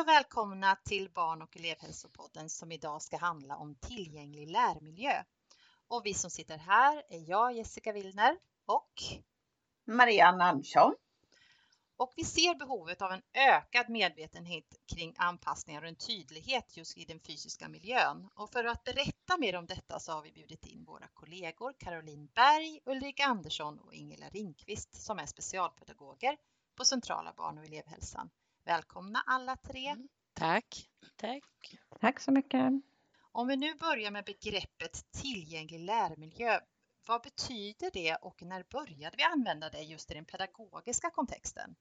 Hej och välkomna till Barn och elevhälsopodden som idag ska handla om tillgänglig lärmiljö. Och vi som sitter här är jag, Jessica Willner och Marianne Andersson. Och vi ser behovet av en ökad medvetenhet kring anpassningar och en tydlighet just i den fysiska miljön. Och för att berätta mer om detta så har vi bjudit in våra kollegor Caroline Berg, Ulrika Andersson och Ingela Ringqvist som är specialpedagoger på Centrala barn och elevhälsan. Välkomna alla tre. Mm. Tack. Tack. Tack så mycket. Om vi nu börjar med begreppet tillgänglig lärmiljö. Vad betyder det och när började vi använda det just i den pedagogiska kontexten?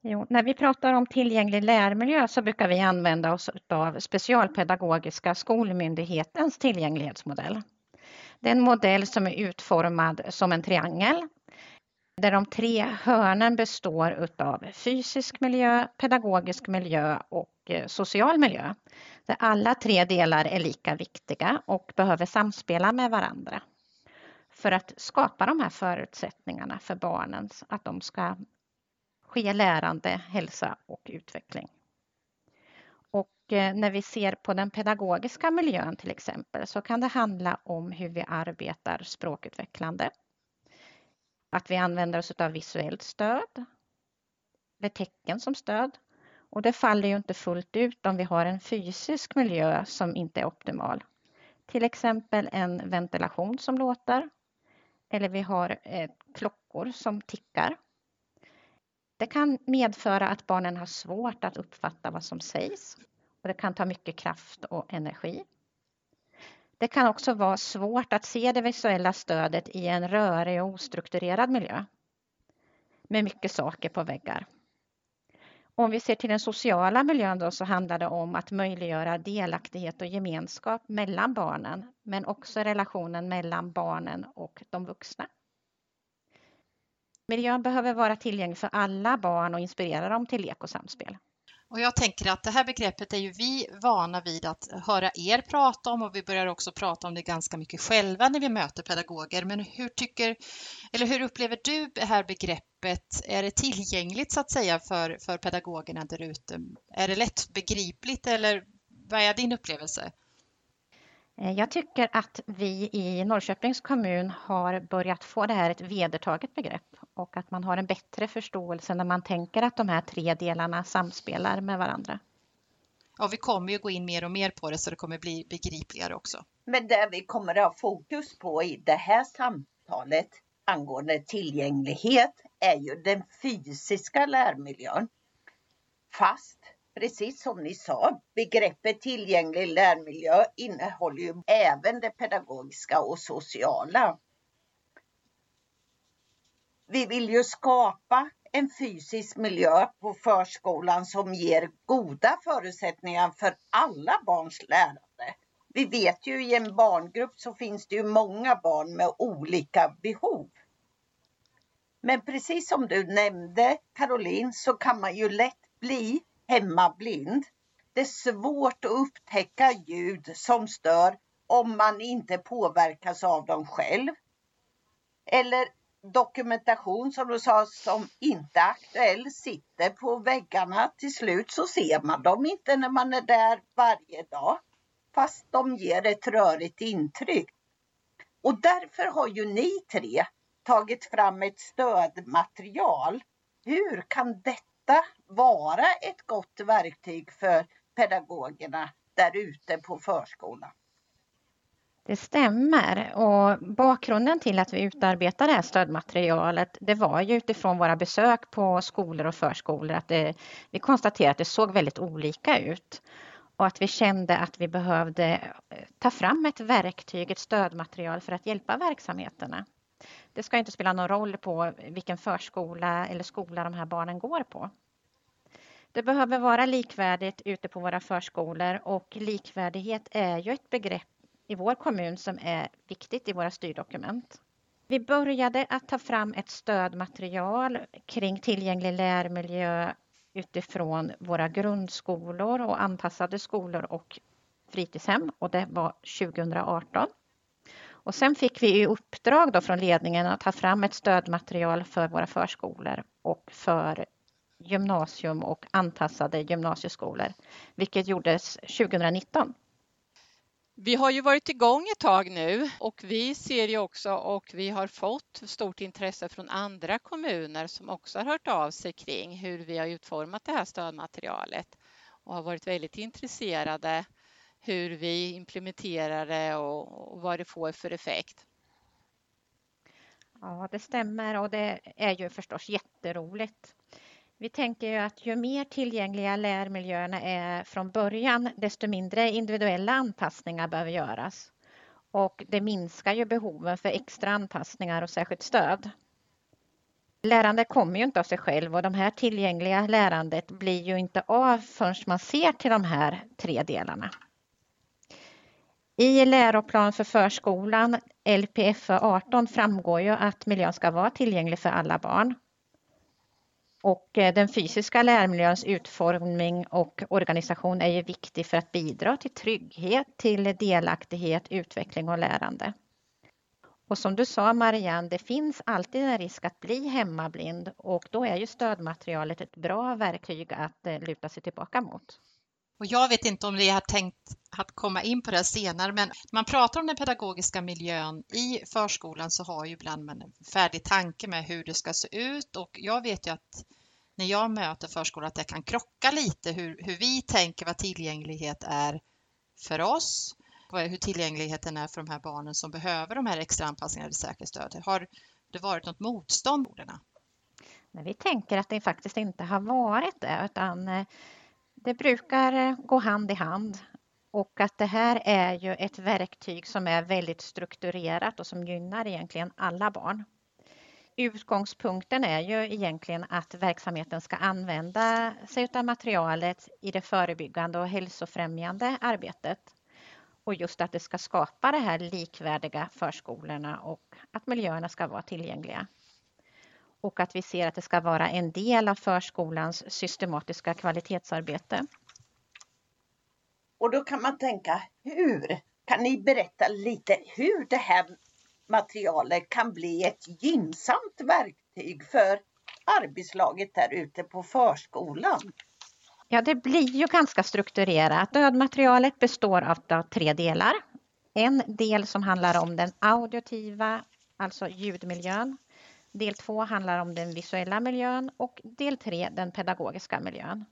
Jo, när vi pratar om tillgänglig lärmiljö så brukar vi använda oss av Specialpedagogiska skolmyndighetens tillgänglighetsmodell. Det är en modell som är utformad som en triangel där de tre hörnen består av fysisk miljö, pedagogisk miljö och eh, social miljö. Där alla tre delar är lika viktiga och behöver samspela med varandra för att skapa de här förutsättningarna för barnen att de ska ske lärande, hälsa och utveckling. Och eh, när vi ser på den pedagogiska miljön till exempel så kan det handla om hur vi arbetar språkutvecklande att vi använder oss av visuellt stöd eller tecken som stöd. Och det faller ju inte fullt ut om vi har en fysisk miljö som inte är optimal. Till exempel en ventilation som låter eller vi har eh, klockor som tickar. Det kan medföra att barnen har svårt att uppfatta vad som sägs och det kan ta mycket kraft och energi. Det kan också vara svårt att se det visuella stödet i en rörig och ostrukturerad miljö med mycket saker på väggar. Om vi ser till den sociala miljön då så handlar det om att möjliggöra delaktighet och gemenskap mellan barnen men också relationen mellan barnen och de vuxna. Miljön behöver vara tillgänglig för alla barn och inspirera dem till lek och samspel. Och jag tänker att det här begreppet är ju vi vana vid att höra er prata om och vi börjar också prata om det ganska mycket själva när vi möter pedagoger. Men hur tycker, eller hur upplever du det här begreppet? Är det tillgängligt så att säga för, för pedagogerna där ute? Är det lättbegripligt eller vad är din upplevelse? Eh, jag tycker att vi i Norrköpings kommun har börjat få det här ett vedertaget begrepp och att man har en bättre förståelse när man tänker att de här tre delarna samspelar med varandra. Ja, vi kommer ju gå in mer och mer på det så det kommer bli begripligare också. Men det vi kommer att ha fokus på i det här samtalet angående tillgänglighet är ju den fysiska lärmiljön. Fast precis som ni sa, begreppet tillgänglig lärmiljö innehåller ju även det pedagogiska och sociala. Vi vill ju skapa en fysisk miljö på förskolan som ger goda förutsättningar för alla barns lärande. Vi vet ju i en barngrupp så finns det ju många barn med olika behov. Men precis som du nämnde Caroline så kan man ju lätt bli hemmablind. Det är svårt att upptäcka ljud som stör om man inte påverkas av dem själv. Eller dokumentation som du sa som inte är aktuell sitter på väggarna. Till slut så ser man dem inte när man är där varje dag. Fast de ger ett rörigt intryck. Och därför har ju ni tre tagit fram ett stödmaterial. Hur kan detta detta vara ett gott verktyg för pedagogerna där ute på förskolan. Det stämmer och bakgrunden till att vi utarbetar det här stödmaterialet det var ju utifrån våra besök på skolor och förskolor att det, vi konstaterade att det såg väldigt olika ut och att vi kände att vi behövde eh, ta fram ett verktyg, ett stödmaterial för att hjälpa verksamheterna. Det ska inte spela någon roll på vilken förskola eller skola de här barnen går på. Det behöver vara likvärdigt ute på våra förskolor och likvärdighet är ju ett begrepp i vår kommun som är viktigt i våra styrdokument. Vi började att ta fram ett stödmaterial kring tillgänglig lärmiljö utifrån våra grundskolor och anpassade skolor och fritidshem och det var 2018. Och sen fick vi i uppdrag då från ledningen att ta fram ett stödmaterial för våra förskolor och för gymnasium och anpassade gymnasieskolor, vilket gjordes 2019. Vi har ju varit igång ett tag nu och vi ser ju också och vi har fått stort intresse från andra kommuner som också har hört av sig kring hur vi har utformat det här stödmaterialet och har varit väldigt intresserade hur vi implementerar det och, vad det får för effekt. Ja, det stämmer och det är ju förstås jätteroligt. Vi tänker ju att ju mer tillgängliga lärmiljöerna är från början, desto mindre individuella anpassningar behöver göras. Och det minskar ju behoven för extra anpassningar och särskilt stöd. Lärande kommer ju inte av sig själv och de här tillgängliga lärandet blir ju inte av förrän man ser till de här tre delarna. I läroplan för förskolan, LPFÖ 18, framgår ju att miljön ska vara tillgänglig för alla barn. Och eh, den fysiska lärmiljöns utformning och organisation är ju viktig för att bidra till trygghet, till delaktighet, utveckling och lärande. Och som du sa Marianne, det finns alltid en risk att bli hemmablind och då är ju stödmaterialet ett bra verktyg att eh, luta sig tillbaka mot. Och jag vet inte om ni har tänkt att komma in på det senare, men när man pratar om den pedagogiska miljön i förskolan så har ju ibland man en färdig tanke med hur det ska se ut och jag vet ju att när jag möter förskolan att det kan krocka lite hur, hur vi tänker vad tillgänglighet är för oss, hur tillgängligheten är för de här barnen som behöver de här extra anpassningarna eller särskilt stöd. Har det varit något motstånd? Nej, vi tänker att det faktiskt inte har varit det, utan eh, det brukar eh, gå hand i hand och att det här är ju ett verktyg som är väldigt strukturerat och som gynnar egentligen alla barn. Utgångspunkten är ju egentligen att verksamheten ska använda sig av materialet i det förebyggande och hälsofrämjande arbetet. Och just att det ska skapa de här likvärdiga förskolorna och att miljöerna ska vara tillgängliga. Och att vi ser att det ska vara en del av förskolans systematiska kvalitetsarbete. Och då kan man tänka, hur? Kan ni berätta lite hur det här materialet kan bli ett gynnsamt verktyg för arbetslaget där ute på förskolan? Ja, det blir ju ganska strukturerat. Dödmaterialet består av tre delar. En del som handlar om den auditiva, alltså ljudmiljön. Del två handlar om den visuella miljön och del tre den pedagogiska miljön.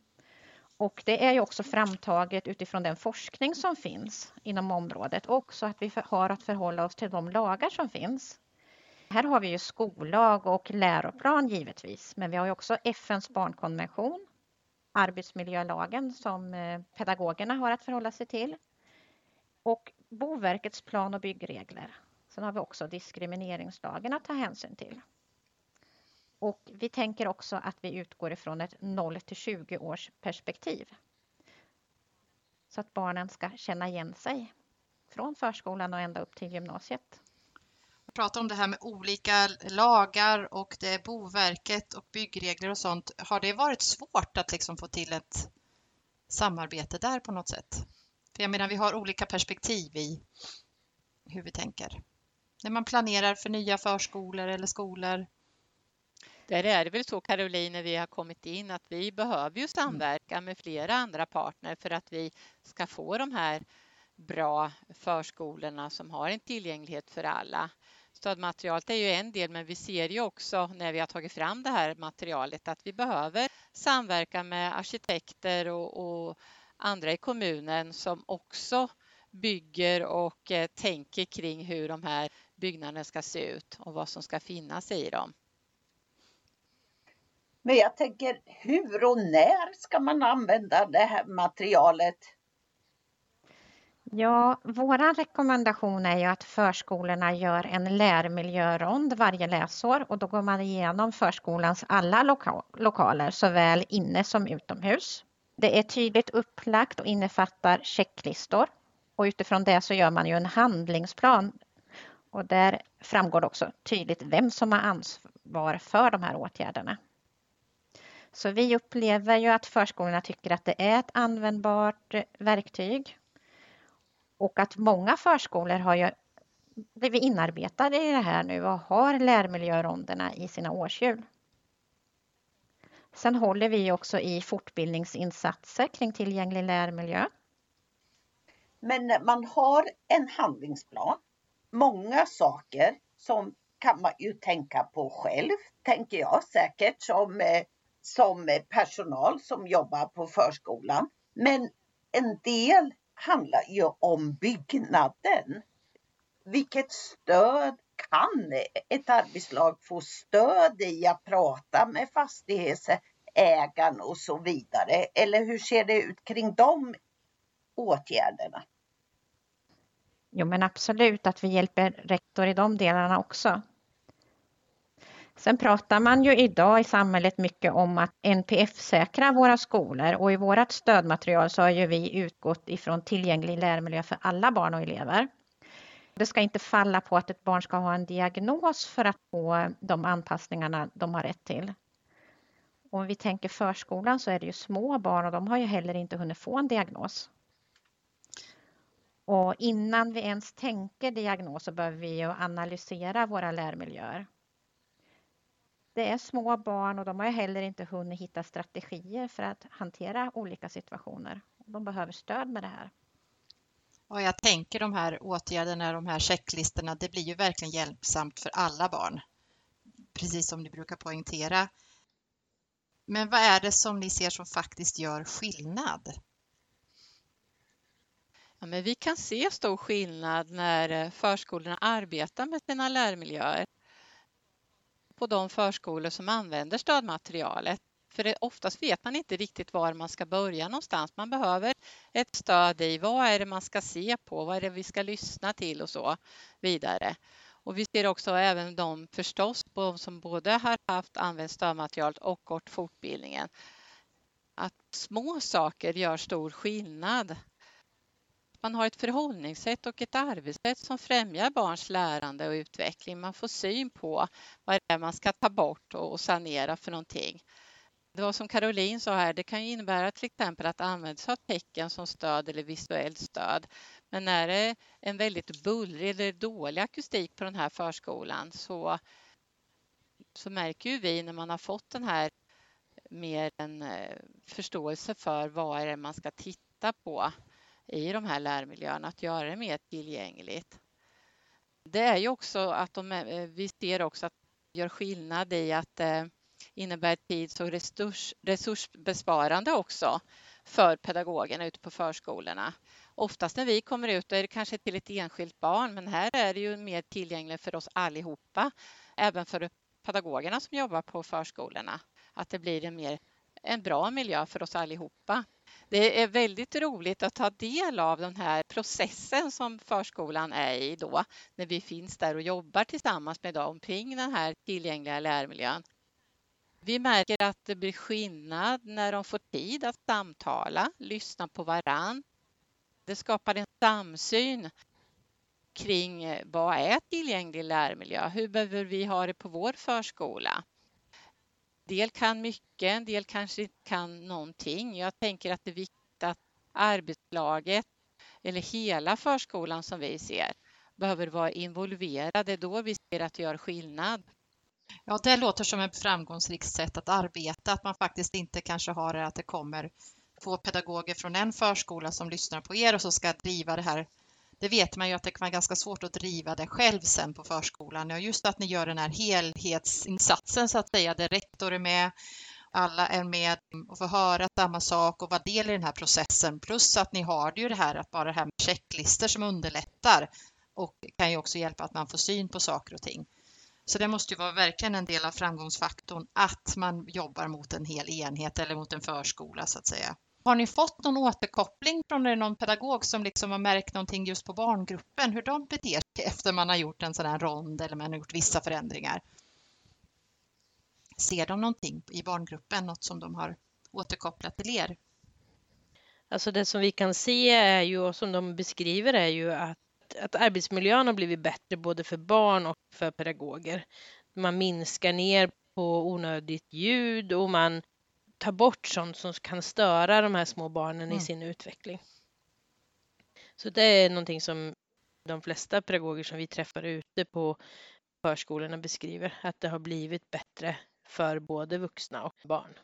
Och det är ju också framtaget utifrån den forskning som finns inom området och också att vi har att förhålla oss till de lagar som finns. Här har vi ju skollag och läroplan givetvis, men vi har ju också FNs barnkonvention, arbetsmiljölagen som eh, pedagogerna har att förhålla sig till och Boverkets plan och byggregler. Sen har vi också diskrimineringslagen att ta hänsyn till. Och vi tänker också att vi utgår ifrån ett 0 till 20 års perspektiv. Så att barnen ska känna igen sig från förskolan och ända upp till gymnasiet. Vi pratar om det här med olika lagar och det är Boverket och byggregler och sånt. Har det varit svårt att liksom få till ett samarbete där på något sätt? För jag menar, vi har olika perspektiv i hur vi tänker. När man planerar för nya förskolor eller skolor där är det väl så Caroline när vi har kommit in att vi behöver ju samverka med flera andra partner för att vi ska få de här bra förskolorna som har en tillgänglighet för alla. Stödmaterialet är ju en del men vi ser ju också när vi har tagit fram det här materialet att vi behöver samverka med arkitekter och, och andra i kommunen som också bygger och eh, tänker kring hur de här byggnaderna ska se ut och vad som ska finnas i dem. Men jag tänker, hur och när ska man använda det här materialet? Ja, vår rekommendation är ju att förskolorna gör en lärmiljörond varje läsår och då går man igenom förskolans alla loka lokaler, såväl inne som utomhus. Det är tydligt upplagt och innefattar checklistor och utifrån det så gör man ju en handlingsplan och där framgår det också tydligt vem som har ansvar för de här åtgärderna. Så vi upplever ju att förskolorna tycker att det är ett användbart eh, verktyg. Och att många förskolor har ju blivit inarbetade i det här nu och har lärmiljöronderna i sina årshjul. Sen håller vi också i fortbildningsinsatser kring tillgänglig lärmiljö. Men man har en handlingsplan. Många saker som kan man ju tänka på själv, tänker jag säkert som, eh, som personal som jobbar på förskolan. Men en del handlar ju om byggnaden. Vilket stöd kan ett arbetslag få stöd i att prata med fastighetsägaren och så vidare? Eller hur ser det ut kring de åtgärderna? Jo men absolut att vi hjälper rektor i de delarna också. Sen pratar man ju idag i samhället mycket om att NPF-säkra våra skolor och i vårt stödmaterial så har ju vi utgått ifrån tillgänglig lärmiljö för alla barn och elever. Det ska inte falla på att ett barn ska ha en diagnos för att få de anpassningarna de har rätt till. Om vi tänker förskolan så är det ju små barn och de har ju heller inte hunnit få en diagnos. Och innan vi ens tänker diagnos så behöver vi ju analysera våra lärmiljöer. Det är små barn och de har heller inte hunnit hitta strategier för att hantera olika situationer. De behöver stöd med det här. Och jag tänker de här åtgärderna, de här checklistorna, det blir ju verkligen hjälpsamt för alla barn. Precis som ni brukar poängtera. Men vad är det som ni ser som faktiskt gör skillnad? Ja, men vi kan se stor skillnad när förskolorna arbetar med sina lärmiljöer på de förskolor som använder stödmaterialet. För det, oftast vet man inte riktigt var man ska börja någonstans. Man behöver ett stöd i vad är det man ska se på, vad är det vi ska lyssna till och så vidare. Och vi ser också även de förstås de som både har haft använt stödmaterialet och gått fortbildningen. Att små saker gör stor skillnad man har ett förhållningssätt och ett arbetssätt som främjar barns lärande och utveckling. Man får syn på vad det är man ska ta bort och sanera för någonting. Det var som Caroline sa här, det kan ju innebära till exempel att använda sig av tecken som stöd eller visuellt stöd. Men är det en väldigt bullrig eller dålig akustik på den här förskolan så, så märker ju vi när man har fått den här mer en eh, förståelse för vad är det man ska titta på i de här lärmiljöerna, att göra det mer tillgängligt. Det är ju också att de, eh, vi ser också att det gör skillnad i att det innebär tids och resurs, resursbesparande också för pedagogerna ute på förskolorna. Oftast när vi kommer ut är det kanske till ett enskilt barn men här är det ju mer tillgängligt för oss allihopa, även för pedagogerna som jobbar på förskolorna. Att det blir en, mer, en bra miljö för oss allihopa. Det är väldigt roligt att ta del av den här processen som förskolan är i då, när vi finns där och jobbar tillsammans med dem kring den här tillgängliga lärmiljön. Vi märker att det blir skillnad när de får tid att samtala, lyssna på varann. Det skapar en samsyn kring vad är tillgänglig lärmiljö? Hur behöver vi ha det på vår förskola? Del kan mycket, en del kanske inte kan någonting. Jag tänker att det är viktigt att arbetslaget eller hela förskolan som vi ser behöver vara involverade. Då vi ser att det gör skillnad. Ja, det låter som ett framgångsrikt sätt att arbeta, att man faktiskt inte kanske har det att det kommer två pedagoger från en förskola som lyssnar på er och så ska driva det här det vet man ju att det kan vara ganska svårt att driva det själv sen på förskolan. Ja, just att ni gör den här helhetsinsatsen så att säga, där rektor är med, alla är med och får höra samma sak och vara del i den här processen. Plus att ni har ju det här att bara det här med checklistor som underlättar och kan ju också hjälpa att man får syn på saker och ting. Så det måste ju vara verkligen en del av framgångsfaktorn att man jobbar mot en hel enhet eller mot en förskola så att säga. Har ni fått någon återkoppling från någon pedagog som liksom har märkt någonting just på barngruppen, hur de beter sig efter man har gjort en sån här rond eller man har gjort vissa förändringar? Ser de någonting i barngruppen, något som de har återkopplat till er? Alltså det som vi kan se är ju, och som de beskriver är ju att, att arbetsmiljön har blivit bättre både för barn och för pedagoger. Man minskar ner på onödigt ljud och man ta bort sånt som kan störa de här små barnen mm. i sin utveckling. Så det är någonting som de flesta pedagoger som vi träffar ute på förskolorna beskriver, att det har blivit bättre för både vuxna och barn.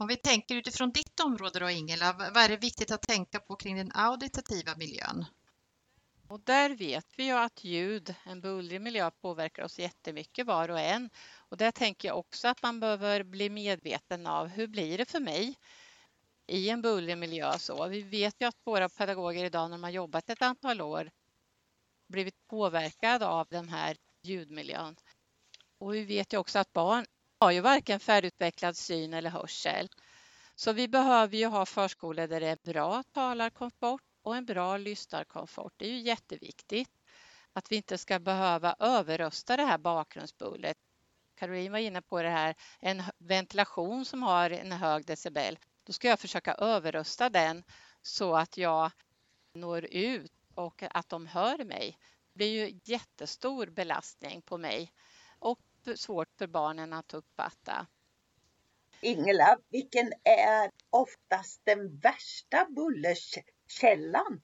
Om vi tänker utifrån ditt område då Ingela, vad är det viktigt att tänka på kring den auditativa miljön? Och där vet vi ju att ljud, en bullrig miljö, påverkar oss jättemycket var och en. Och där tänker jag också att man behöver bli medveten av hur blir det för mig i en bullrig miljö. Så vi vet ju att våra pedagoger idag när de har jobbat ett antal år blivit påverkade av den här ljudmiljön. Och vi vet ju också att barn har ju varken färdigutvecklad syn eller hörsel. Så vi behöver ju ha förskolor där det är bra talarkomfort och en bra lyssnarkomfort. Det är ju jätteviktigt att vi inte ska behöva överrösta det här bakgrundsbullret. Caroline var inne på det här, en ventilation som har en hög decibel. Då ska jag försöka överrösta den så att jag når ut och att de hör mig. Det blir ju jättestor belastning på mig och svårt för barnen att uppfatta. Ingela, vilken är oftast den värsta bullerkällan?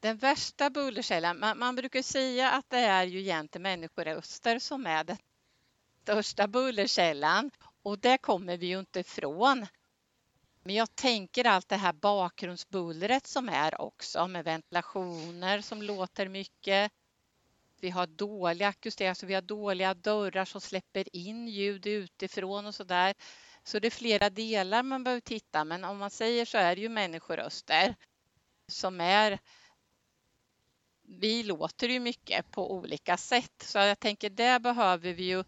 Den värsta bullerkällan, man, man, brukar säga att det är ju egentligen människoröster som är den största bullerkällan och det kommer vi ju inte ifrån. Men jag tänker allt det här bakgrundsbullret som är också med ventilationer som låter mycket. Vi har dålig akustik, alltså vi har dåliga dörrar som släpper in ljud utifrån och så där. Så det är flera delar man behöver titta, men om man säger så är det ju människoröster som är vi låter ju mycket på olika sätt så jag tänker där behöver vi ju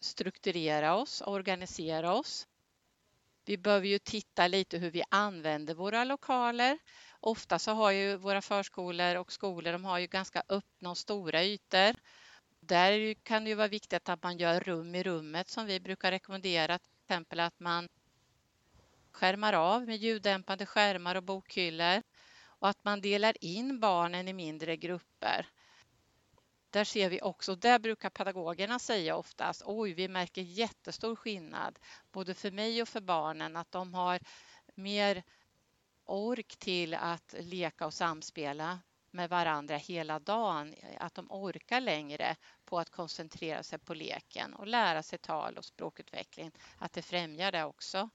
strukturera oss, organisera oss. Vi behöver ju titta lite hur vi använder våra lokaler. Ofta så har ju våra förskolor och skolor, de har ju ganska öppna och stora ytor. Där kan det ju vara viktigt att man gör rum i rummet som vi brukar rekommendera, till exempel att man skärmar av med ljuddämpande skärmar och bokhyllor och att man delar in barnen i mindre grupper. Där ser vi också, där brukar pedagogerna säga oftast, oj, vi märker jättestor skillnad, både för mig och för barnen, att de har mer ork till att leka och samspela med varandra hela dagen, att de orkar längre på att koncentrera sig på leken och lära sig tal och språkutveckling, att det främjar det också.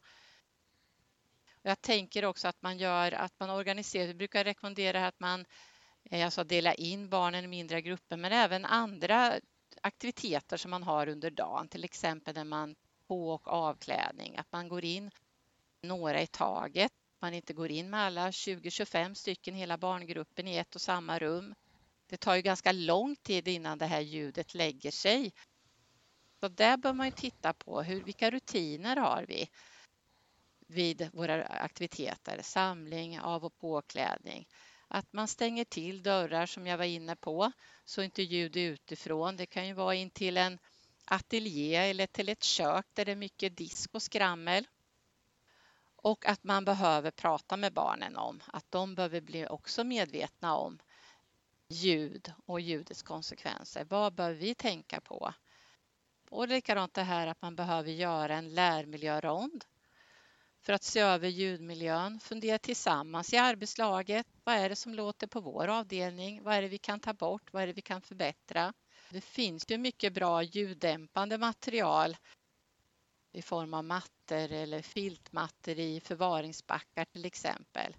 Jag tänker också att man gör att man organiserar, vi brukar rekommendera att man eh, alltså dela in barnen i mindre grupper, men även andra aktiviteter som man har under dagen, till exempel när man på och avklädning, att man går in några i taget, man inte går in med alla 20-25 stycken, hela barngruppen i ett och samma rum. Det tar ju ganska lång tid innan det här ljudet lägger sig. Så där bör man ju titta på hur, vilka rutiner har vi vid våra aktiviteter, samling, av och påklädning. Att man stänger till dörrar som jag var inne på så inte ljud utifrån. Det kan ju vara in till en ateljé eller till ett kök där det är mycket disk och skrammel. Och att man behöver prata med barnen om att de behöver bli också medvetna om ljud och ljudets konsekvenser. Vad behöver vi tänka på? Och likadant det här att man behöver göra en lärmiljörond för att se över ljudmiljön, fundera tillsammans i arbetslaget. Vad är det som låter på vår avdelning? Vad är det vi kan ta bort? Vad är det vi kan förbättra? Det finns ju mycket bra ljuddämpande material i form av mattor eller filtmattor i förvaringsbackar till exempel.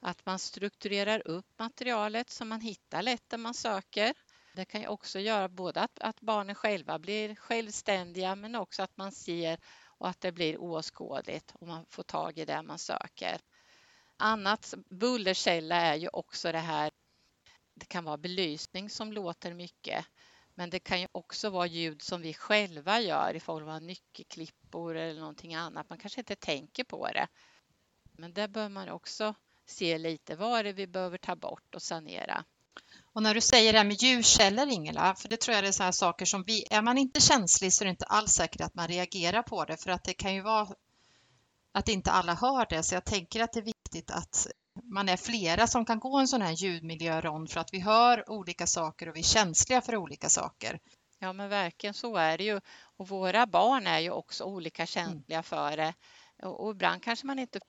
Att man strukturerar upp materialet så man hittar lätt det man söker. Det kan ju också göra både att, att barnen själva blir självständiga men också att man ser och att det blir oåskådligt och man får tag i det man söker. Annat bullerkälla är ju också det här, det kan vara belysning som låter mycket men det kan ju också vara ljud som vi själva gör i form av nyckelklippor eller någonting annat. Man kanske inte tänker på det. Men där bör man också se lite vad det är vi behöver ta bort och sanera. Och när du säger det här med ljudkällor Ingela, för det tror jag det är så här saker som vi, är man inte känslig så är det inte alls säkert att man reagerar på det för att det kan ju vara att inte alla hör det. Så jag tänker att det är viktigt att man är flera som kan gå en sån här ljudmiljörond för att vi hör olika saker och vi är känsliga för olika saker. Ja men verkligen så är det ju. Och våra barn är ju också olika känsliga mm. för det. Och ibland kanske man inte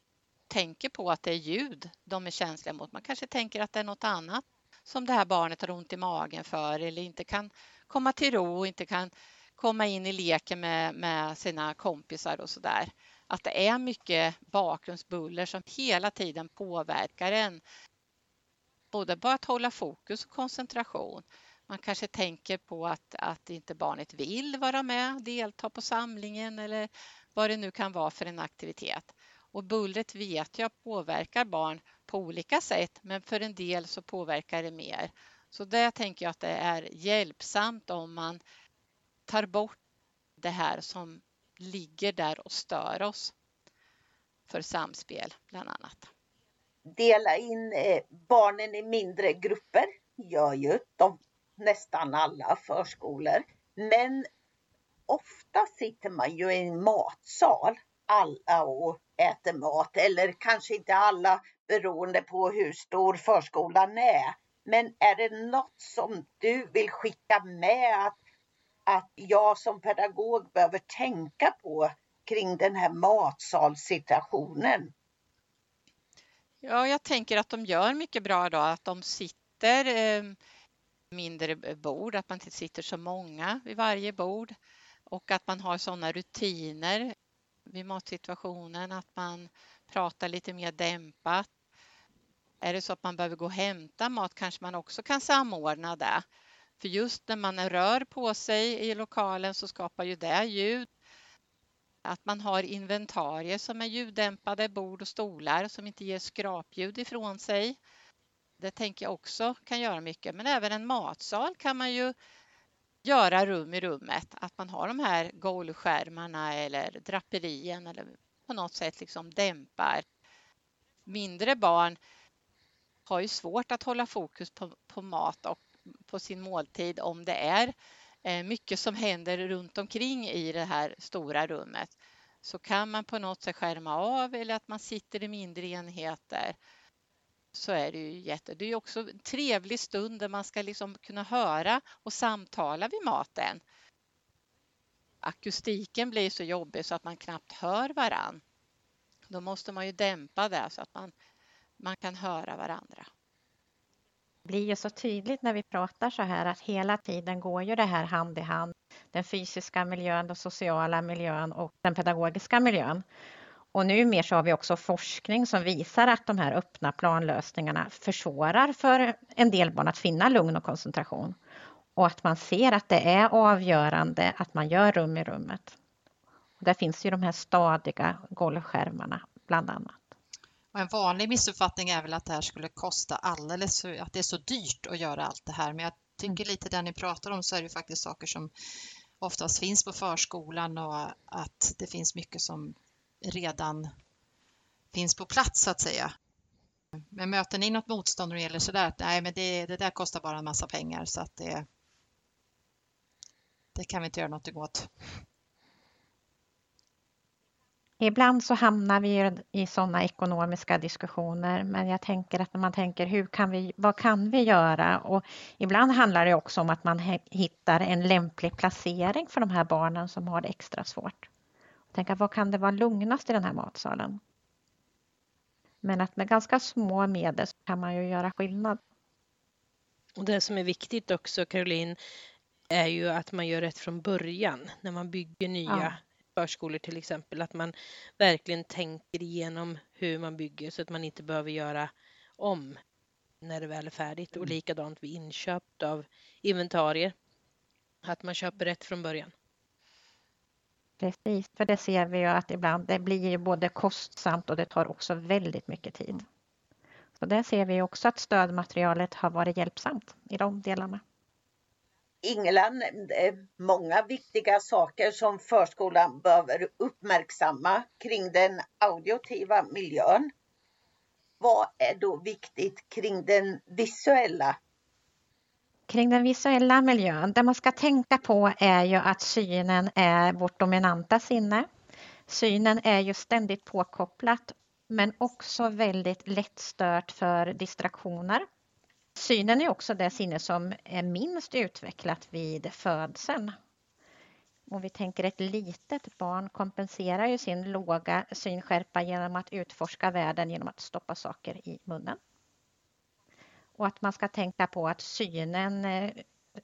tänker på att det är ljud de är känsliga mot. Man kanske tänker att det är något annat som det här barnet har ont i magen för eller inte kan komma till ro och inte kan komma in i leken med, med sina kompisar och sådär. att det är mycket bakgrundsbuller som hela tiden påverkar en. Både på att hålla fokus och koncentration. Man kanske tänker på att, att inte barnet vill vara med, delta på samlingen eller vad det nu kan vara för en aktivitet. Och bullret vet jag påverkar barn på olika sätt, men för en del så påverkar det mer. Så där tänker jag att det är hjälpsamt om man tar bort det här som ligger där och stör oss för samspel bland annat. Dela in eh, barnen i mindre grupper gör ju de, nästan alla förskolor. Men ofta sitter man ju i en matsal alla och äter mat eller kanske inte alla beroende på hur stor förskolan är. Men är det något som du vill skicka med att, att jag som pedagog behöver tänka på kring den här matsalssituationen? Ja, jag tänker att de gör mycket bra då, att de sitter eh, mindre bord, att man inte sitter så många vid varje bord och att man har sådana rutiner vid matsituationen, att man pratar lite mer dämpat. Är det så att man behöver gå och hämta mat kanske man också kan samordna det. För just när man rör på sig i lokalen så skapar ju det ljud. Att man har inventarier som är ljuddämpade, bord och stolar som inte ger skrapljud ifrån sig. Det tänker jag också kan göra mycket. Men även en matsal kan man ju göra rum i rummet. Att man har de här golvskärmarna eller draperien eller på något sätt liksom dämpar. Mindre barn har ju svårt att hålla fokus på, på mat och på sin måltid om det är eh, mycket som händer runt omkring i det här stora rummet. Så kan man på något sätt skärma av eller att man sitter i mindre enheter så är det ju jätte... Det är också en trevlig stund där man ska liksom kunna höra och samtala vid maten. Akustiken blir så jobbig så att man knappt hör varann. Då måste man ju dämpa det så att man, man kan höra varandra. Det blir ju så tydligt när vi pratar så här att hela tiden går ju det här hand i hand. Den fysiska miljön, den sociala miljön och den pedagogiska miljön. Och numera så har vi också forskning som visar att de här öppna planlösningarna försvårar för en del barn att finna lugn och koncentration. Och att man ser att det är avgörande att man gör rum i rummet. Och där finns ju de här stadiga golvskärmarna bland annat. Och en vanlig missuppfattning är väl att det här skulle kosta alldeles för, att det är så dyrt att göra allt det här. Men jag tycker lite det ni pratar om så är det faktiskt saker som oftast finns på förskolan och att det finns mycket som redan finns på plats så att säga. Men möter ni något motstånd när det gäller sådär nej men det, det där kostar bara en massa pengar så att det, det kan vi inte göra något åt. Ibland så hamnar vi i sådana ekonomiska diskussioner men jag tänker att när man tänker hur kan vi, vad kan vi göra? Och ibland handlar det också om att man hittar en lämplig placering för de här barnen som har det extra svårt. Tänka vad kan det vara lugnast i den här matsalen? Men att med ganska små medel så kan man ju göra skillnad. Och det som är viktigt också Caroline är ju att man gör rätt från början när man bygger nya ja. förskolor till exempel. Att man verkligen tänker igenom hur man bygger så att man inte behöver göra om när det väl är färdigt. Och mm. likadant vid inköp av inventarier. Att man köper rätt från början. Precis, för det ser vi ju att ibland det blir ju både kostsamt och det tar också väldigt mycket tid. Så där ser vi också att stödmaterialet har varit hjälpsamt i de delarna. Ingela nämnde eh, många viktiga saker som förskolan behöver uppmärksamma kring den auditiva miljön. Vad är då viktigt kring den visuella kring den visuella miljön. Det man ska tänka på är ju att synen är vårt dominanta sinne. Synen är ju ständigt påkopplat men också väldigt lättstört för distraktioner. Synen är också det sinne som är minst utvecklat vid födseln. Om vi tänker ett litet barn kompenserar ju sin låga synskärpa genom att utforska världen genom att stoppa saker i munnen. Och att man ska tänka på att synen eh,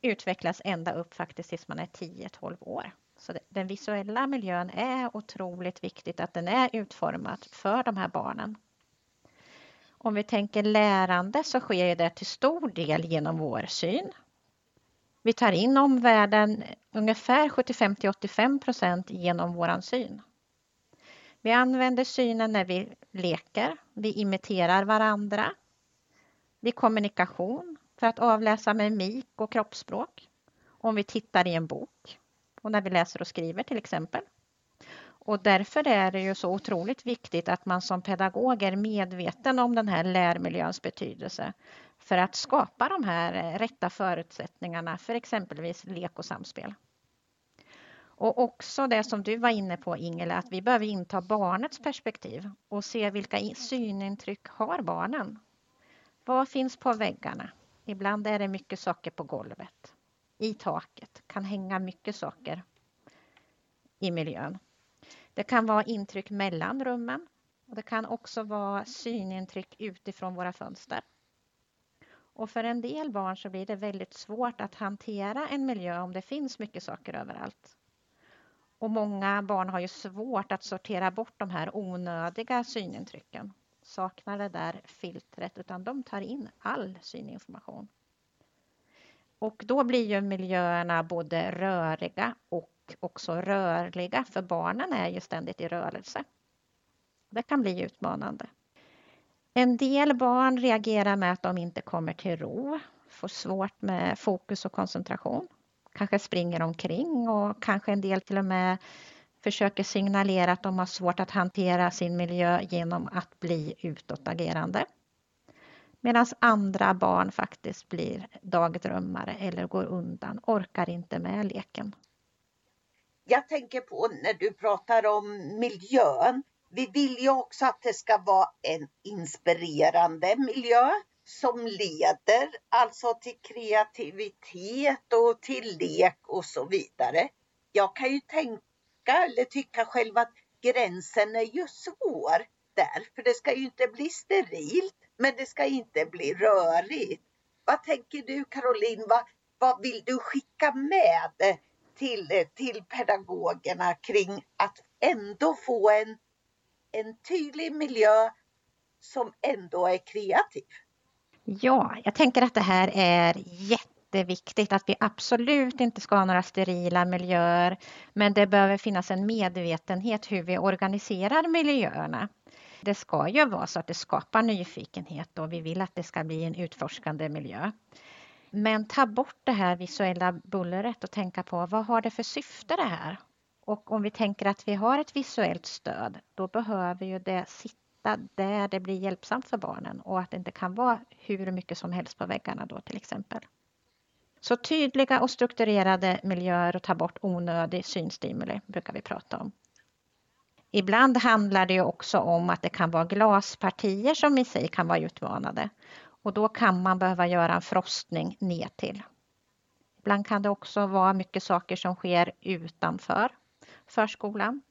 utvecklas ända upp faktiskt tills man är 10-12 år. Så den visuella miljön är otroligt viktigt att den är utformad för de här barnen. Om vi tänker lärande så sker det till stor del genom vår syn. Vi tar in omvärlden ungefär 75 till 85 procent genom vår syn. Vi använder synen när vi leker, vi imiterar varandra, vid kommunikation för att avläsa mimik och kroppsspråk, om vi tittar i en bok och när vi läser och skriver till exempel. Och därför är det ju så otroligt viktigt att man som pedagog är medveten om den här lärmiljöns betydelse för att skapa de här rätta förutsättningarna för exempelvis lek och samspel. Och också det som du var inne på Ingela, att vi behöver inta barnets perspektiv och se vilka synintryck har barnen? Vad finns på väggarna? Ibland är det mycket saker på golvet, i taket, kan hänga mycket saker i miljön. Det kan vara intryck mellan rummen och det kan också vara synintryck utifrån våra fönster. Och för en del barn så blir det väldigt svårt att hantera en miljö om det finns mycket saker överallt. Och många barn har ju svårt att sortera bort de här onödiga synintrycken. Saknar det där filtret utan de tar in all syninformation. Och då blir ju miljöerna både röriga och också rörliga för barnen är ju ständigt i rörelse. Det kan bli utmanande. En del barn reagerar med att de inte kommer till ro, får svårt med fokus och koncentration. Kanske springer omkring och kanske en del till och med försöker signalera att de har svårt att hantera sin miljö genom att bli utåtagerande. Medan andra barn faktiskt blir dagdrömmare eller går undan, orkar inte med leken. Jag tänker på när du pratar om miljön. Vi vill ju också att det ska vara en inspirerande miljö som leder alltså till kreativitet och till lek och så vidare. Jag kan ju tänka eller tycka själv att gränsen är ju svår där, för det ska ju inte bli sterilt, men det ska inte bli rörigt. Vad tänker du Caroline? Vad, vad vill du skicka med till, till pedagogerna kring att ändå få en, en tydlig miljö som ändå är kreativ? Ja, jag tänker att det här är jätteviktigt att vi absolut inte ska ha några sterila miljöer. Men det behöver finnas en medvetenhet hur vi organiserar miljöerna. Det ska ju vara så att det skapar nyfikenhet och vi vill att det ska bli en utforskande miljö. Men ta bort det här visuella bullret och tänka på vad har det för syfte det här? Och om vi tänker att vi har ett visuellt stöd, då behöver ju det sitta där det blir hjälpsamt för barnen och att det inte kan vara hur mycket som helst på väggarna då till exempel. Så tydliga och strukturerade miljöer och ta bort onödig synstimuli brukar vi prata om. Ibland handlar det också om att det kan vara glaspartier som i sig kan vara utmanade och då kan man behöva göra en frostning ner till. Ibland kan det också vara mycket saker som sker utanför förskolan.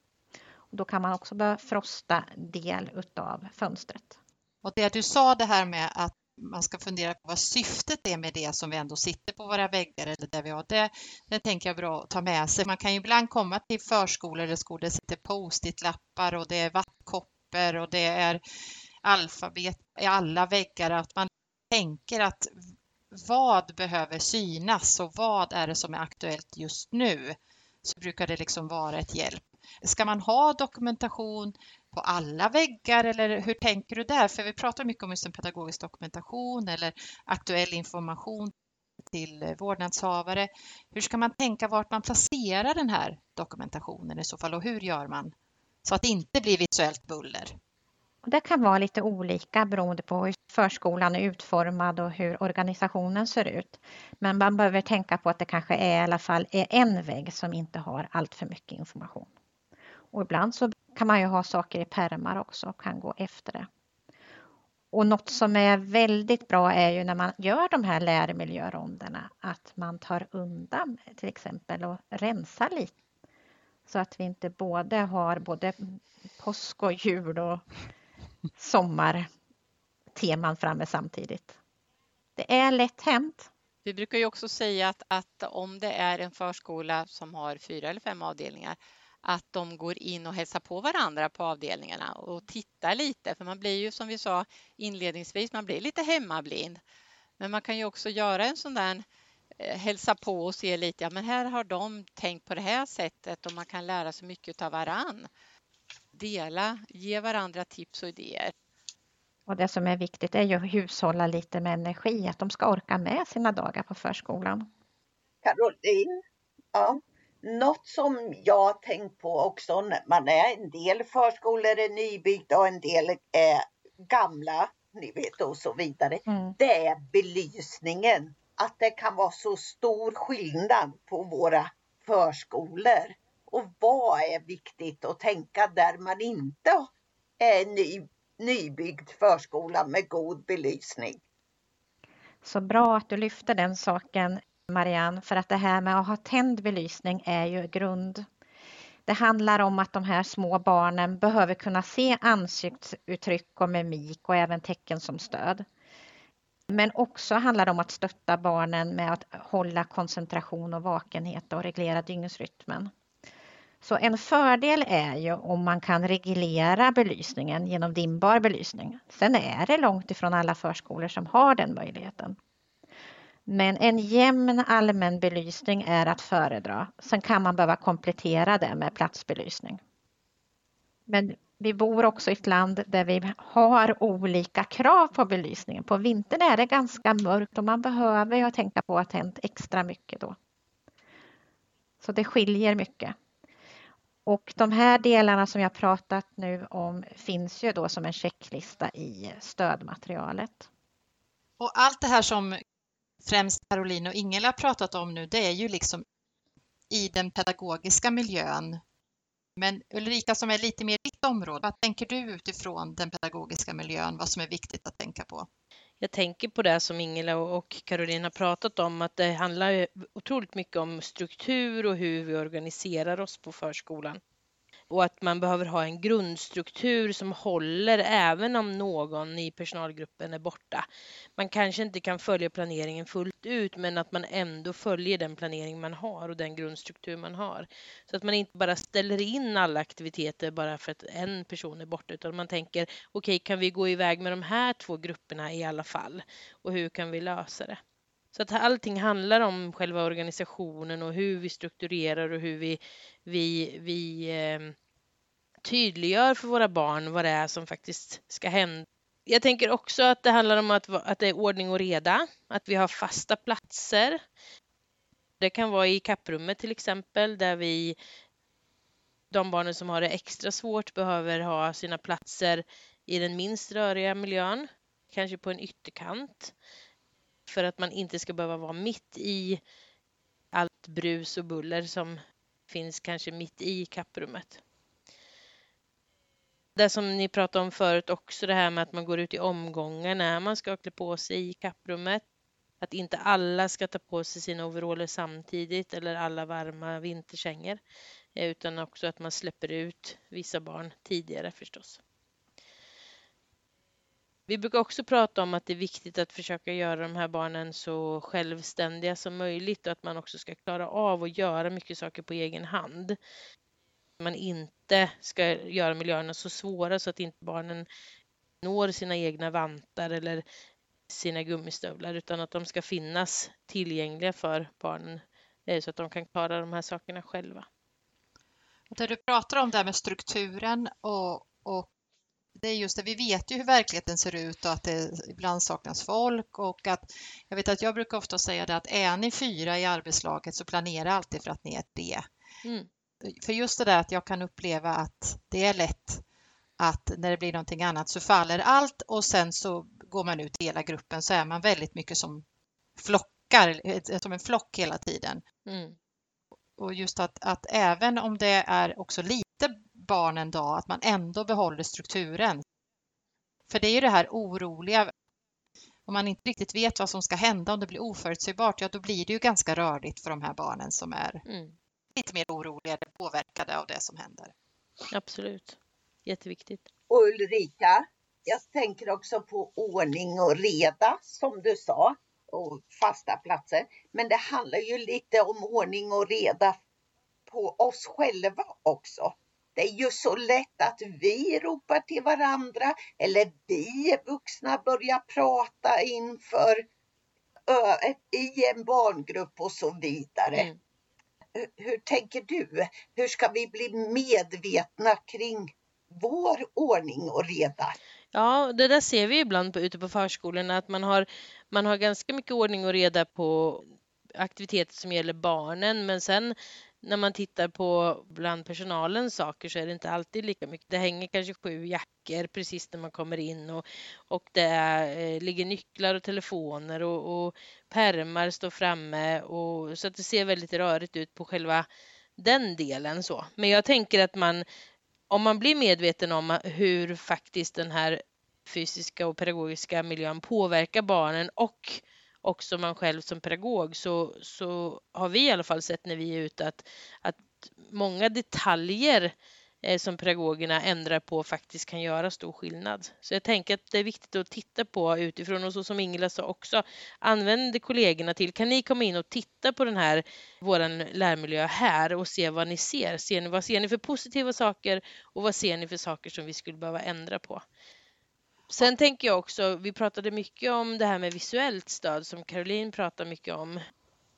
Och då kan man också behöva frosta del utav fönstret. Och det du sa det här med att man ska fundera på vad syftet är med det som vi ändå sitter på våra väggar eller där vi har det. Det tänker jag är bra att ta med sig. Man kan ju ibland komma till förskolor eller skolor där det sitter post-it-lappar och det är vattkoppor och det är alfabet i alla väggar. Att man tänker att vad behöver synas och vad är det som är aktuellt just nu? Så brukar det liksom vara ett hjälp. Ska man ha dokumentation på alla väggar eller hur tänker du där? För vi pratar mycket om just en pedagogisk dokumentation eller aktuell information till vårdnadshavare. Hur ska man tänka vart man placerar den här dokumentationen i så fall och hur gör man så att det inte blir visuellt buller? Det kan vara lite olika beroende på hur förskolan är utformad och hur organisationen ser ut. Men man behöver tänka på att det kanske är i alla fall är en vägg som inte har allt för mycket information. Och ibland så kan man ju ha saker i pärmar också och kan gå efter det. Och något som är väldigt bra är ju när man gör de här lärmiljöronderna att man tar undan till exempel och rensar lite. Så att vi inte både har både påsk och jul och sommarteman framme samtidigt. Det är lätt hänt Vi brukar ju också säga att, att om det är en förskola som har fyra eller fem avdelningar att de går in och hälsar på varandra på avdelningarna och tittar lite. För man blir ju som vi sa inledningsvis, man blir lite hemmablind. Men man kan ju också göra en sån där eh, hälsa på och se lite, ja men här har de tänkt på det här sättet och man kan lära sig mycket av varann. Dela, ge varandra tips och idéer. Och det som är viktigt är ju att hushålla lite med energi, att de ska orka med sina dagar på förskolan. Caroline, ja, något som jag tänkt på också när man är en del förskolor är nybyggda och en del är gamla, ni vet och så vidare. Mm. Det är belysningen. Att det kan vara så stor skillnad på våra förskolor. Och vad är viktigt att tänka där man inte är ny, nybyggd förskola med god belysning? Så bra att du lyfter den saken Marianne, för att det här med att ha tänd belysning är ju grund. Det handlar om att de här små barnen behöver kunna se ansiktsuttryck och mimik och även tecken som stöd. Men också handlar det om att stötta barnen med att hålla koncentration och vakenhet och reglera dygnsrytmen. Så en fördel är ju om man kan reglera belysningen genom dimbar belysning. Sen är det långt ifrån alla förskolor som har den möjligheten. Men en jämn allmän belysning är att föredra. Sen kan man behöva komplettera det med platsbelysning. Men vi bor också i ett land där vi har olika krav på belysningen. På vintern är det ganska mörkt och man behöver ju tänka på att tänt extra mycket då. Så det skiljer mycket. Och de här delarna som jag pratat nu om finns ju då som en checklista i stödmaterialet. Och allt det här som främst Caroline och Ingela pratat om nu, det är ju liksom i den pedagogiska miljön. Men Ulrika som är lite mer ditt område, vad tänker du utifrån den pedagogiska miljön, vad som är viktigt att tänka på? Jag tänker på det som Ingela och Caroline har pratat om, att det handlar otroligt mycket om struktur och hur vi organiserar oss på förskolan och att man behöver ha en grundstruktur som håller även om någon i personalgruppen är borta. Man kanske inte kan följa planeringen fullt ut men att man ändå följer den planering man har och den grundstruktur man har. Så att man inte bara ställer in alla aktiviteter bara för att en person är borta utan man tänker okej okay, kan vi gå iväg med de här två grupperna i alla fall och hur kan vi lösa det? Så att allting handlar om själva organisationen och hur vi strukturerar och hur vi, vi, vi eh, tydliggör för våra barn vad det är som faktiskt ska hända. Jag tänker också att det handlar om att, att det är ordning och reda, att vi har fasta platser. Det kan vara i kapprummet till exempel där vi de barnen som har det extra svårt behöver ha sina platser i den minst röriga miljön, kanske på en ytterkant för att man inte ska behöva vara mitt i allt brus och buller som finns kanske mitt i kapprummet. Det som ni pratade om förut också, det här med att man går ut i omgångar när man ska klä på sig i kapprummet. Att inte alla ska ta på sig sina overaller samtidigt eller alla varma vinterkängor. Eh, utan också att man släpper ut vissa barn tidigare förstås. Vi brukar också prata om att det är viktigt att försöka göra de här barnen så självständiga som möjligt och att man också ska klara av att göra mycket saker på egen hand. Man inte ska göra miljöerna så svåra så att inte barnen når sina egna vantar eller sina gummistövlar utan att de ska finnas tillgängliga för barnen eh, så att de kan klara de här sakerna själva. Det du pratar om där med strukturen och, och det är just det, vi vet ju hur verkligheten ser ut och att det ibland saknas folk och att jag vet att jag brukar ofta säga det att är ni fyra i arbetslaget så planera alltid för att ni är tre. Mm. För just det där att jag kan uppleva att det är lätt att när det blir någonting annat så faller allt och sen så går man ut i hela gruppen så är man väldigt mycket som flockar, som en flock hela tiden. Mm. Och just att, att även om det är också lite barn en dag, att man ändå behåller strukturen. För det är ju det här oroliga. Om man inte riktigt vet vad som ska hända, om det blir oförutsägbart, ja då blir det ju ganska rörigt för de här barnen som är mm. lite mer oroliga eller påverkade av det som händer. Absolut. Jätteviktigt. Och Ulrika, jag tänker också på ordning och reda som du sa. och fasta platser. Men det handlar ju lite om ordning och reda på oss själva också. Det är ju så lätt att vi ropar till varandra eller vi vuxna börjar prata inför i en barngrupp och så vidare. Mm. Hur tänker du? Hur ska vi bli medvetna kring vår ordning och reda? Ja, det där ser vi ibland på, ute på förskolorna att man har, man har ganska mycket ordning och reda på aktiviteter som gäller barnen men sen när man tittar på bland personalens saker så är det inte alltid lika mycket. Det hänger kanske sju jackor precis när man kommer in och, och det är, ligger nycklar och telefoner och, och pärmar står framme och så att det ser väldigt rörigt ut på själva den delen så. Men jag tänker att man om man blir medveten om hur faktiskt den här fysiska och pedagogiska miljön påverkar barnen och också man själv som pedagog så, så har vi i alla fall sett när vi är ute att, att många detaljer eh, som pedagogerna ändrar på faktiskt kan göra stor skillnad. Så jag tänker att det är viktigt att titta på utifrån och så som Ingela sa också, använd kollegorna till, kan ni komma in och titta på den här, våran lärmiljö här och se vad ni ser? ser ni, vad ser ni för positiva saker och vad ser ni för saker som vi skulle behöva ändra på? Sen tänker jag också, vi pratade mycket om det här med visuellt stöd som Caroline pratar mycket om.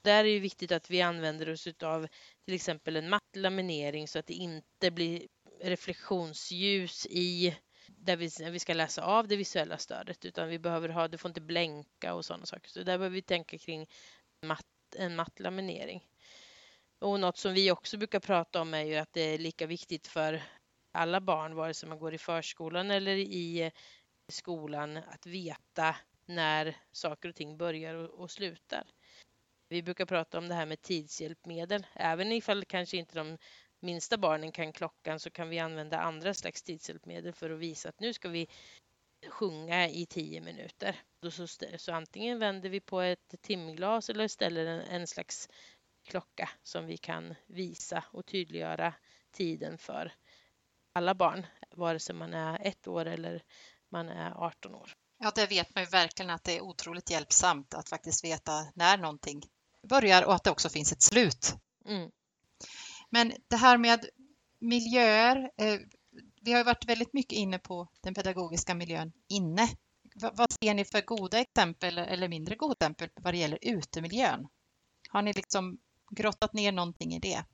Där är det viktigt att vi använder oss av till exempel en matt laminering så att det inte blir reflektionsljus i där vi, vi ska läsa av det visuella stödet utan vi behöver ha, det får inte blänka och sådana saker. Så där behöver vi tänka kring matt, en matt laminering. Och något som vi också brukar prata om är ju att det är lika viktigt för alla barn, vare sig man går i förskolan eller i skolan att veta när saker och ting börjar och, slutar. Vi brukar prata om det här med tidshjälpmedel. Även ifall kanske inte de minsta barnen kan klockan så kan vi använda andra slags tidshjälpmedel för att visa att nu ska vi sjunga i tio minuter. Så, så antingen vänder vi på ett timglas eller ställer en, en slags klocka som vi kan visa och tydliggöra tiden för alla barn, vare sig man är ett år eller man är 18 år. Ja, det vet man ju verkligen att det är otroligt hjälpsamt att faktiskt veta när någonting börjar och att det också finns ett slut. Mm. Men det här med miljöer, eh, vi har ju varit väldigt mycket inne på den pedagogiska miljön inne. vad ser ni för goda exempel eller mindre goda exempel vad det gäller utemiljön? Har ni liksom grottat ner någonting i det?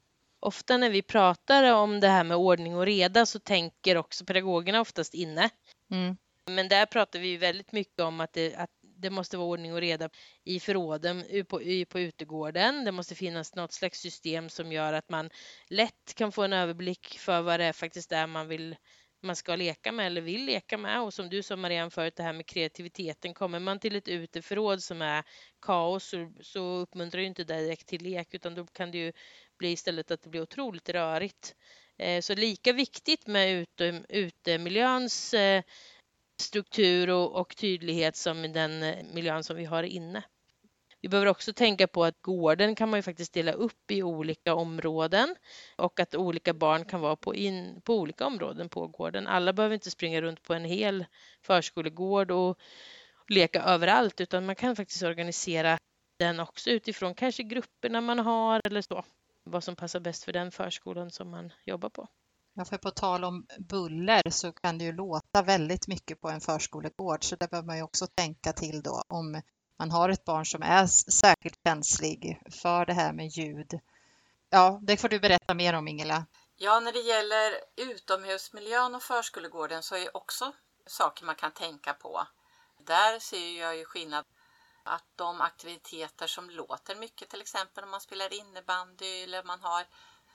Ofta när vi pratar om det här med ordning och reda så tänker också pedagogerna oftast inne. Mm. Men där pratar vi väldigt mycket om att det, att det måste vara ordning och reda i förråden på, på utegården. Det måste finnas något slags system som gör att man lätt kan få en överblick för vad det är faktiskt är man vill man ska leka med eller vill leka med. Och som du sa Marianne förut, det här med kreativiteten. Kommer man till ett uteförråd som är kaos så, så uppmuntrar ju inte det direkt till lek utan då kan det ju bli istället att det blir otroligt rörigt. Eh, så lika viktigt med ute, utemiljöns eh, struktur och, och tydlighet som i den eh, miljön som vi har inne. Vi behöver också tänka på att gården kan man ju faktiskt dela upp i olika områden och att olika barn kan vara på, in, på olika områden på gården. Alla behöver inte springa runt på en hel förskolegård och leka överallt utan man kan faktiskt organisera den också utifrån kanske grupperna man har eller så. Vad som passar bäst för den förskolan som man jobbar på. Ja, för på tal om buller så kan det ju låta väldigt mycket på en förskolegård så det behöver man ju också tänka till då om man har ett barn som är särskilt känslig för det här med ljud. Ja, det får du berätta mer om Ingela. Ja, när det gäller utomhusmiljön och förskolegården så är det också saker man kan tänka på. Där ser jag ju skillnad att de aktiviteter som låter mycket, till exempel om man spelar innebandy eller man har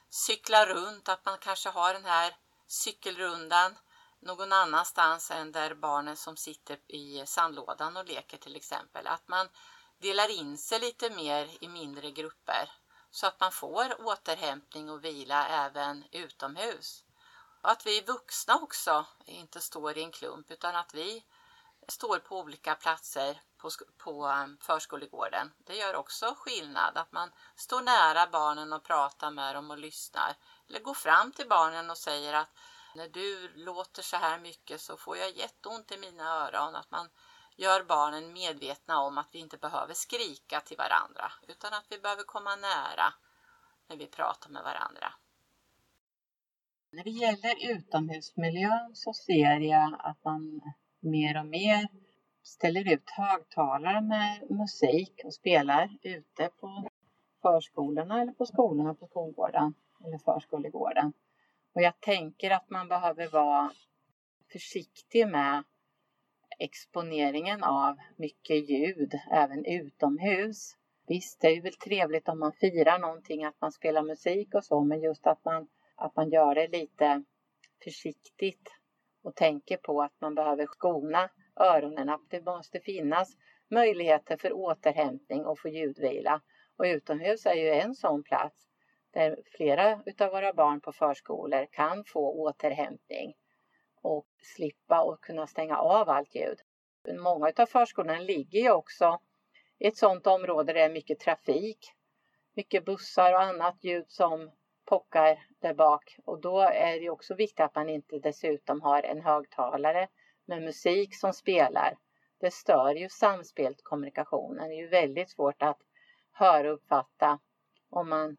cykla runt, att man kanske har den här cykelrundan någon annanstans än där barnen som sitter i sandlådan och leker till exempel. Att man delar in sig lite mer i mindre grupper så att man får återhämtning och vila även utomhus. Och att vi vuxna också inte står i en klump utan att vi står på olika platser på, på um, förskolegården. Det gör också skillnad att man står nära barnen och pratar med dem och lyssnar. Eller går fram till barnen och säger att när du låter så här mycket så får jag jätteont i mina öron. Att man gör barnen medvetna om att vi inte behöver skrika till varandra utan att vi behöver komma nära när vi pratar med varandra. När det gäller utomhusmiljön så ser jag att man mer och mer ställer ut högtalare med musik och spelar ute på förskolorna eller på skolorna på skolgården eller förskolegården. Och jag tänker att man behöver vara försiktig med exponeringen av mycket ljud även utomhus. Visst, det är väl trevligt om man firar någonting, att man spelar musik och så, men just att man, att man gör det lite försiktigt och tänker på att man behöver skona öronen, att det måste finnas möjligheter för återhämtning och för ljudvila. Och utomhus är ju en sån plats där flera utav våra barn på förskolor kan få återhämtning och slippa och kunna stänga av allt ljud. Många av förskolorna ligger ju också i ett sådant område där det är mycket trafik, mycket bussar och annat ljud som pockar där bak och då är det också viktigt att man inte dessutom har en högtalare med musik som spelar. Det stör ju samspelt kommunikationen. Det är ju väldigt svårt att höra och uppfatta om man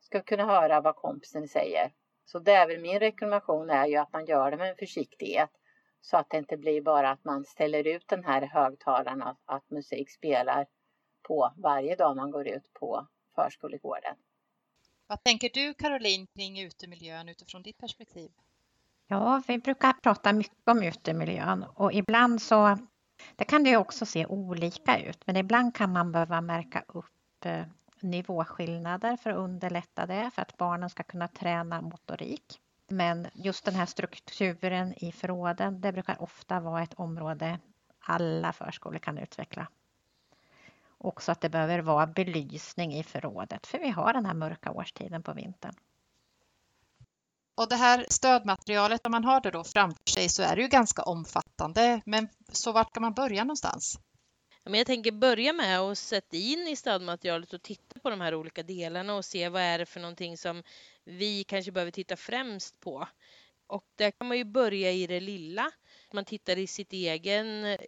ska kunna höra vad kompisen säger. Så det är väl min rekommendation är ju att man gör det med en försiktighet så att det inte blir bara att man ställer ut den här högtalaren att, att musik spelar på varje dag man går ut på förskolegården. Vad tänker du Caroline kring utemiljön utifrån ditt perspektiv? Ja, vi brukar prata mycket om utemiljön och ibland så det kan det också se olika ut, men ibland kan man behöva märka upp eh, nivåskillnader för att underlätta det, för att barnen ska kunna träna motorik. Men just den här strukturen i förråden, det brukar ofta vara ett område alla förskolor kan utveckla. Också att det behöver vara belysning i förrådet, för vi har den här mörka årstiden på vintern. Och det här stödmaterialet, om man har det då framför sig så är det ju ganska omfattande. Men så vart kan man börja någonstans? Men jag tänker börja med att sätta in i stödmaterialet och titta på de här olika delarna och se vad är det för någonting som vi kanske behöver titta främst på. Och där kan man ju börja i det lilla. Man tittar i sitt egen eh,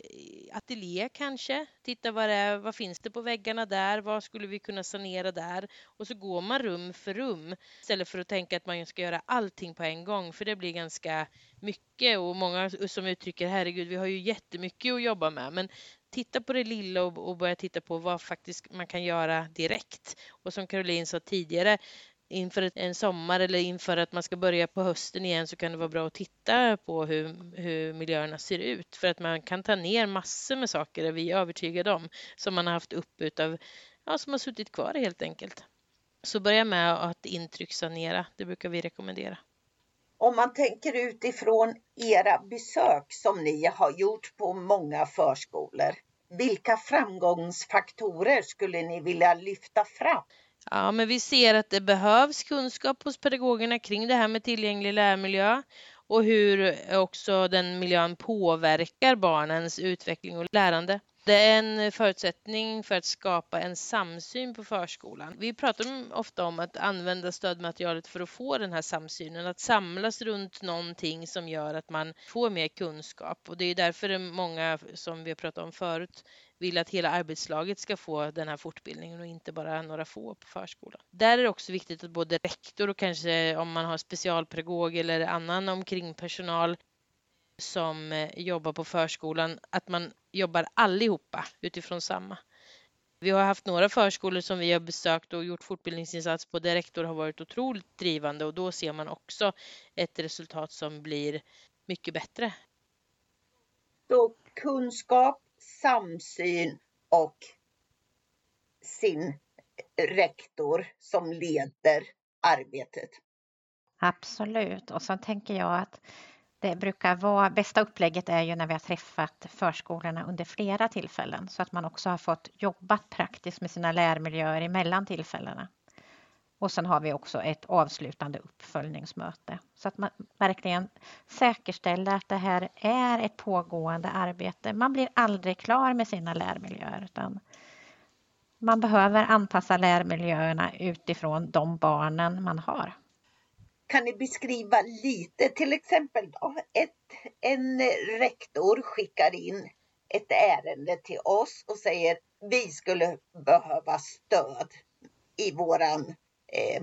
ateljé kanske. Titta vad, det är, vad finns det på väggarna där? Vad skulle vi kunna sanera där? Och så går man rum för rum istället för att tänka att man ska göra allting på en gång för det blir ganska mycket och många som uttrycker herregud, vi har ju jättemycket att jobba med. Men titta på det lilla och, och börja titta på vad faktiskt man kan göra direkt. Och som Caroline sa tidigare, inför en sommar eller inför att man ska börja på hösten igen så kan det vara bra att titta på hur, hur miljöerna ser ut för att man kan ta ner massor med saker, är vi övertygade om, som man har haft upp utav, ja, som har suttit kvar helt enkelt. Så börja med att intryckssanera, det brukar vi rekommendera. Om man tänker utifrån era besök som ni har gjort på många förskolor, vilka framgångsfaktorer skulle ni vilja lyfta fram? Ja, men vi ser att det behövs kunskap hos pedagogerna kring det här med tillgänglig lärmiljö och hur också den miljön påverkar barnens utveckling och lärande. Det är en förutsättning för att skapa en samsyn på förskolan. Vi pratar ofta om att använda stödmaterialet för att få den här samsynen, att samlas runt någonting som gör att man får mer kunskap. Och det är därför många, som vi har pratat om förut, vill att hela arbetslaget ska få den här fortbildningen och inte bara några få på förskolan. Där är det också viktigt att både rektor och kanske om man har specialpedagog eller annan omkringpersonal som eh, jobbar på förskolan, att man jobbar allihopa utifrån samma. Vi har haft några förskolor som vi har besökt och gjort fortbildningsinsats på där rektor har varit otroligt drivande och då ser man också ett resultat som blir mycket bättre. Så kunskap, samsyn och sin rektor som leder arbetet. Absolut. Och så tänker jag att det brukar vara, bästa upplägget är ju när vi har träffat förskolorna under flera tillfällen så att man också har fått jobba praktiskt med sina lärmiljöer emellan tillfällena. Och sen har vi också ett avslutande uppföljningsmöte så att man verkligen säkerställer att det här är ett pågående arbete. Man blir aldrig klar med sina lärmiljöer utan man behöver anpassa lärmiljöerna utifrån de barnen man har. Kan ni beskriva lite, till exempel då, ett, en rektor skickar in ett ärende till oss och säger vi skulle behöva stöd i våran eh,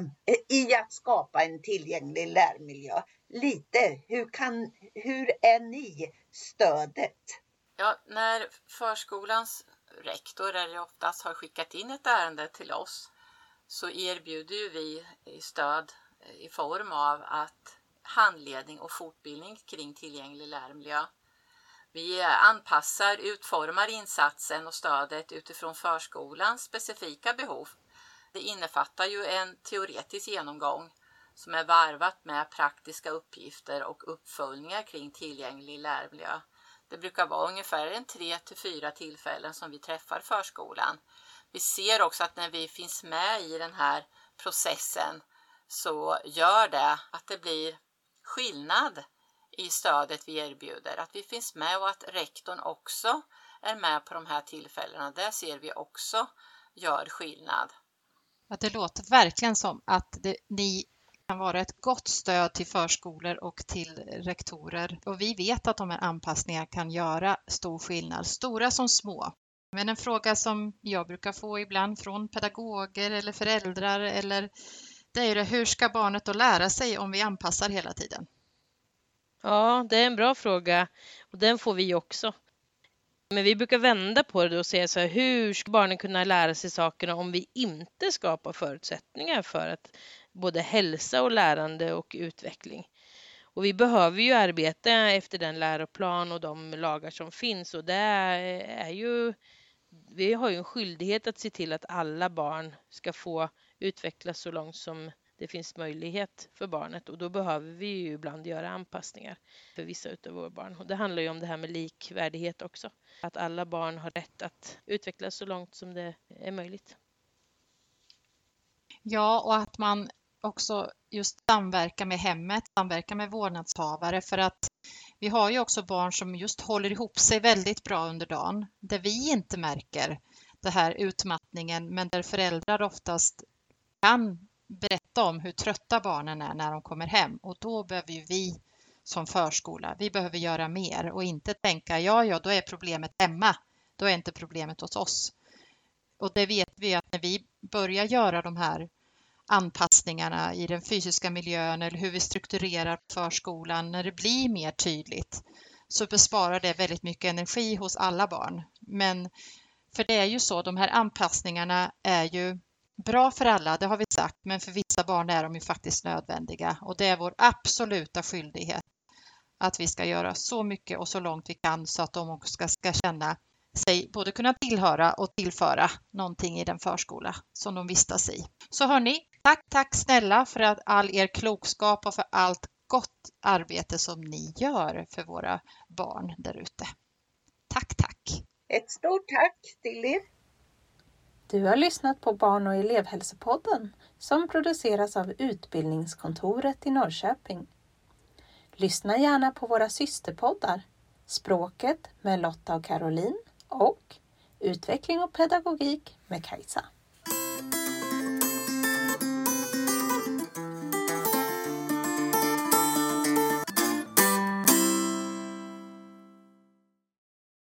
i att skapa en tillgänglig lärmiljö. Lite, hur, kan, hur är ni stödet? Ja, när förskolans rektor eller oftast har skickat in ett ärende till oss så erbjuder vi stöd eh, i form av att handledning och fortbildning kring tillgänglig lärmiljö. Vi eh, anpassar, utformar insatsen och stödet utifrån förskolans specifika behov. Det innefattar ju en teoretisk genomgång som är varvat med praktiska uppgifter och uppföljningar kring tillgänglig lärmiljö. Det brukar vara ungefär en tre till fyra tillfällen som vi träffar förskolan. Vi ser också att när vi finns med i den här processen så gör det att det blir skillnad i stödet vi erbjuder. Att vi finns med och att rektorn också är med på de här tillfällena. Det ser vi också gör skillnad. Att det låter verkligen som att det, ni kan vara ett gott stöd till förskolor och till rektorer. Och vi vet att de här anpassningarna kan göra stor skillnad, stora som små. Men en fråga som jag brukar få ibland från pedagoger eller föräldrar eller det är det, hur ska barnet då lära sig om vi anpassar hela tiden? Ja, det är en bra fråga och den får vi också. Men vi brukar vända på det och säga så här, hur ska barnen kunna lära sig sakerna om vi inte skapar förutsättningar för att både hälsa och lärande och utveckling? Och vi behöver ju arbeta efter den läroplan och de lagar som finns och det är ju vi har ju en skyldighet att se till att alla barn ska få utvecklas så långt som det finns möjlighet för barnet och då behöver vi ju ibland göra anpassningar för vissa utav våra barn. Och det handlar ju om det här med likvärdighet också. Att alla barn har rätt att utvecklas så långt som det är möjligt. Ja, och att man också just samverkar med hemmet, samverkar med vårdnadshavare för att vi har ju också barn som just håller ihop sig väldigt bra under dagen, där vi inte märker den här utmattningen, men där föräldrar oftast kan berätta om hur trötta barnen är när de kommer hem och då behöver ju vi som förskola, vi behöver göra mer och inte tänka ja, ja, då är problemet hemma. Då är inte problemet hos oss. Och det vet vi att när vi börjar göra de här anpassningarna i den fysiska miljön eller hur vi strukturerar förskolan, när det blir mer tydligt så besparar det väldigt mycket energi hos alla barn. Men för det är ju så, de här anpassningarna är ju bra för alla, det har vi sagt, men för vissa barn är de ju faktiskt nödvändiga och det är vår absoluta skyldighet att vi ska göra så mycket och så långt vi kan så att de också ska, ska känna sig både kunna tillhöra och tillföra någonting i den förskola som de vistas i. Så hörni, tack, tack snälla för att all er klokskap och för allt gott arbete som ni gör för våra barn där ute. Tack, tack! Ett stort tack till er! Du har lyssnat på Barn och elevhälsopodden som produceras av Utbildningskontoret i Norrköping. Lyssna gärna på våra systerpoddar Språket med Lotta och Caroline och Utveckling och pedagogik med Kajsa.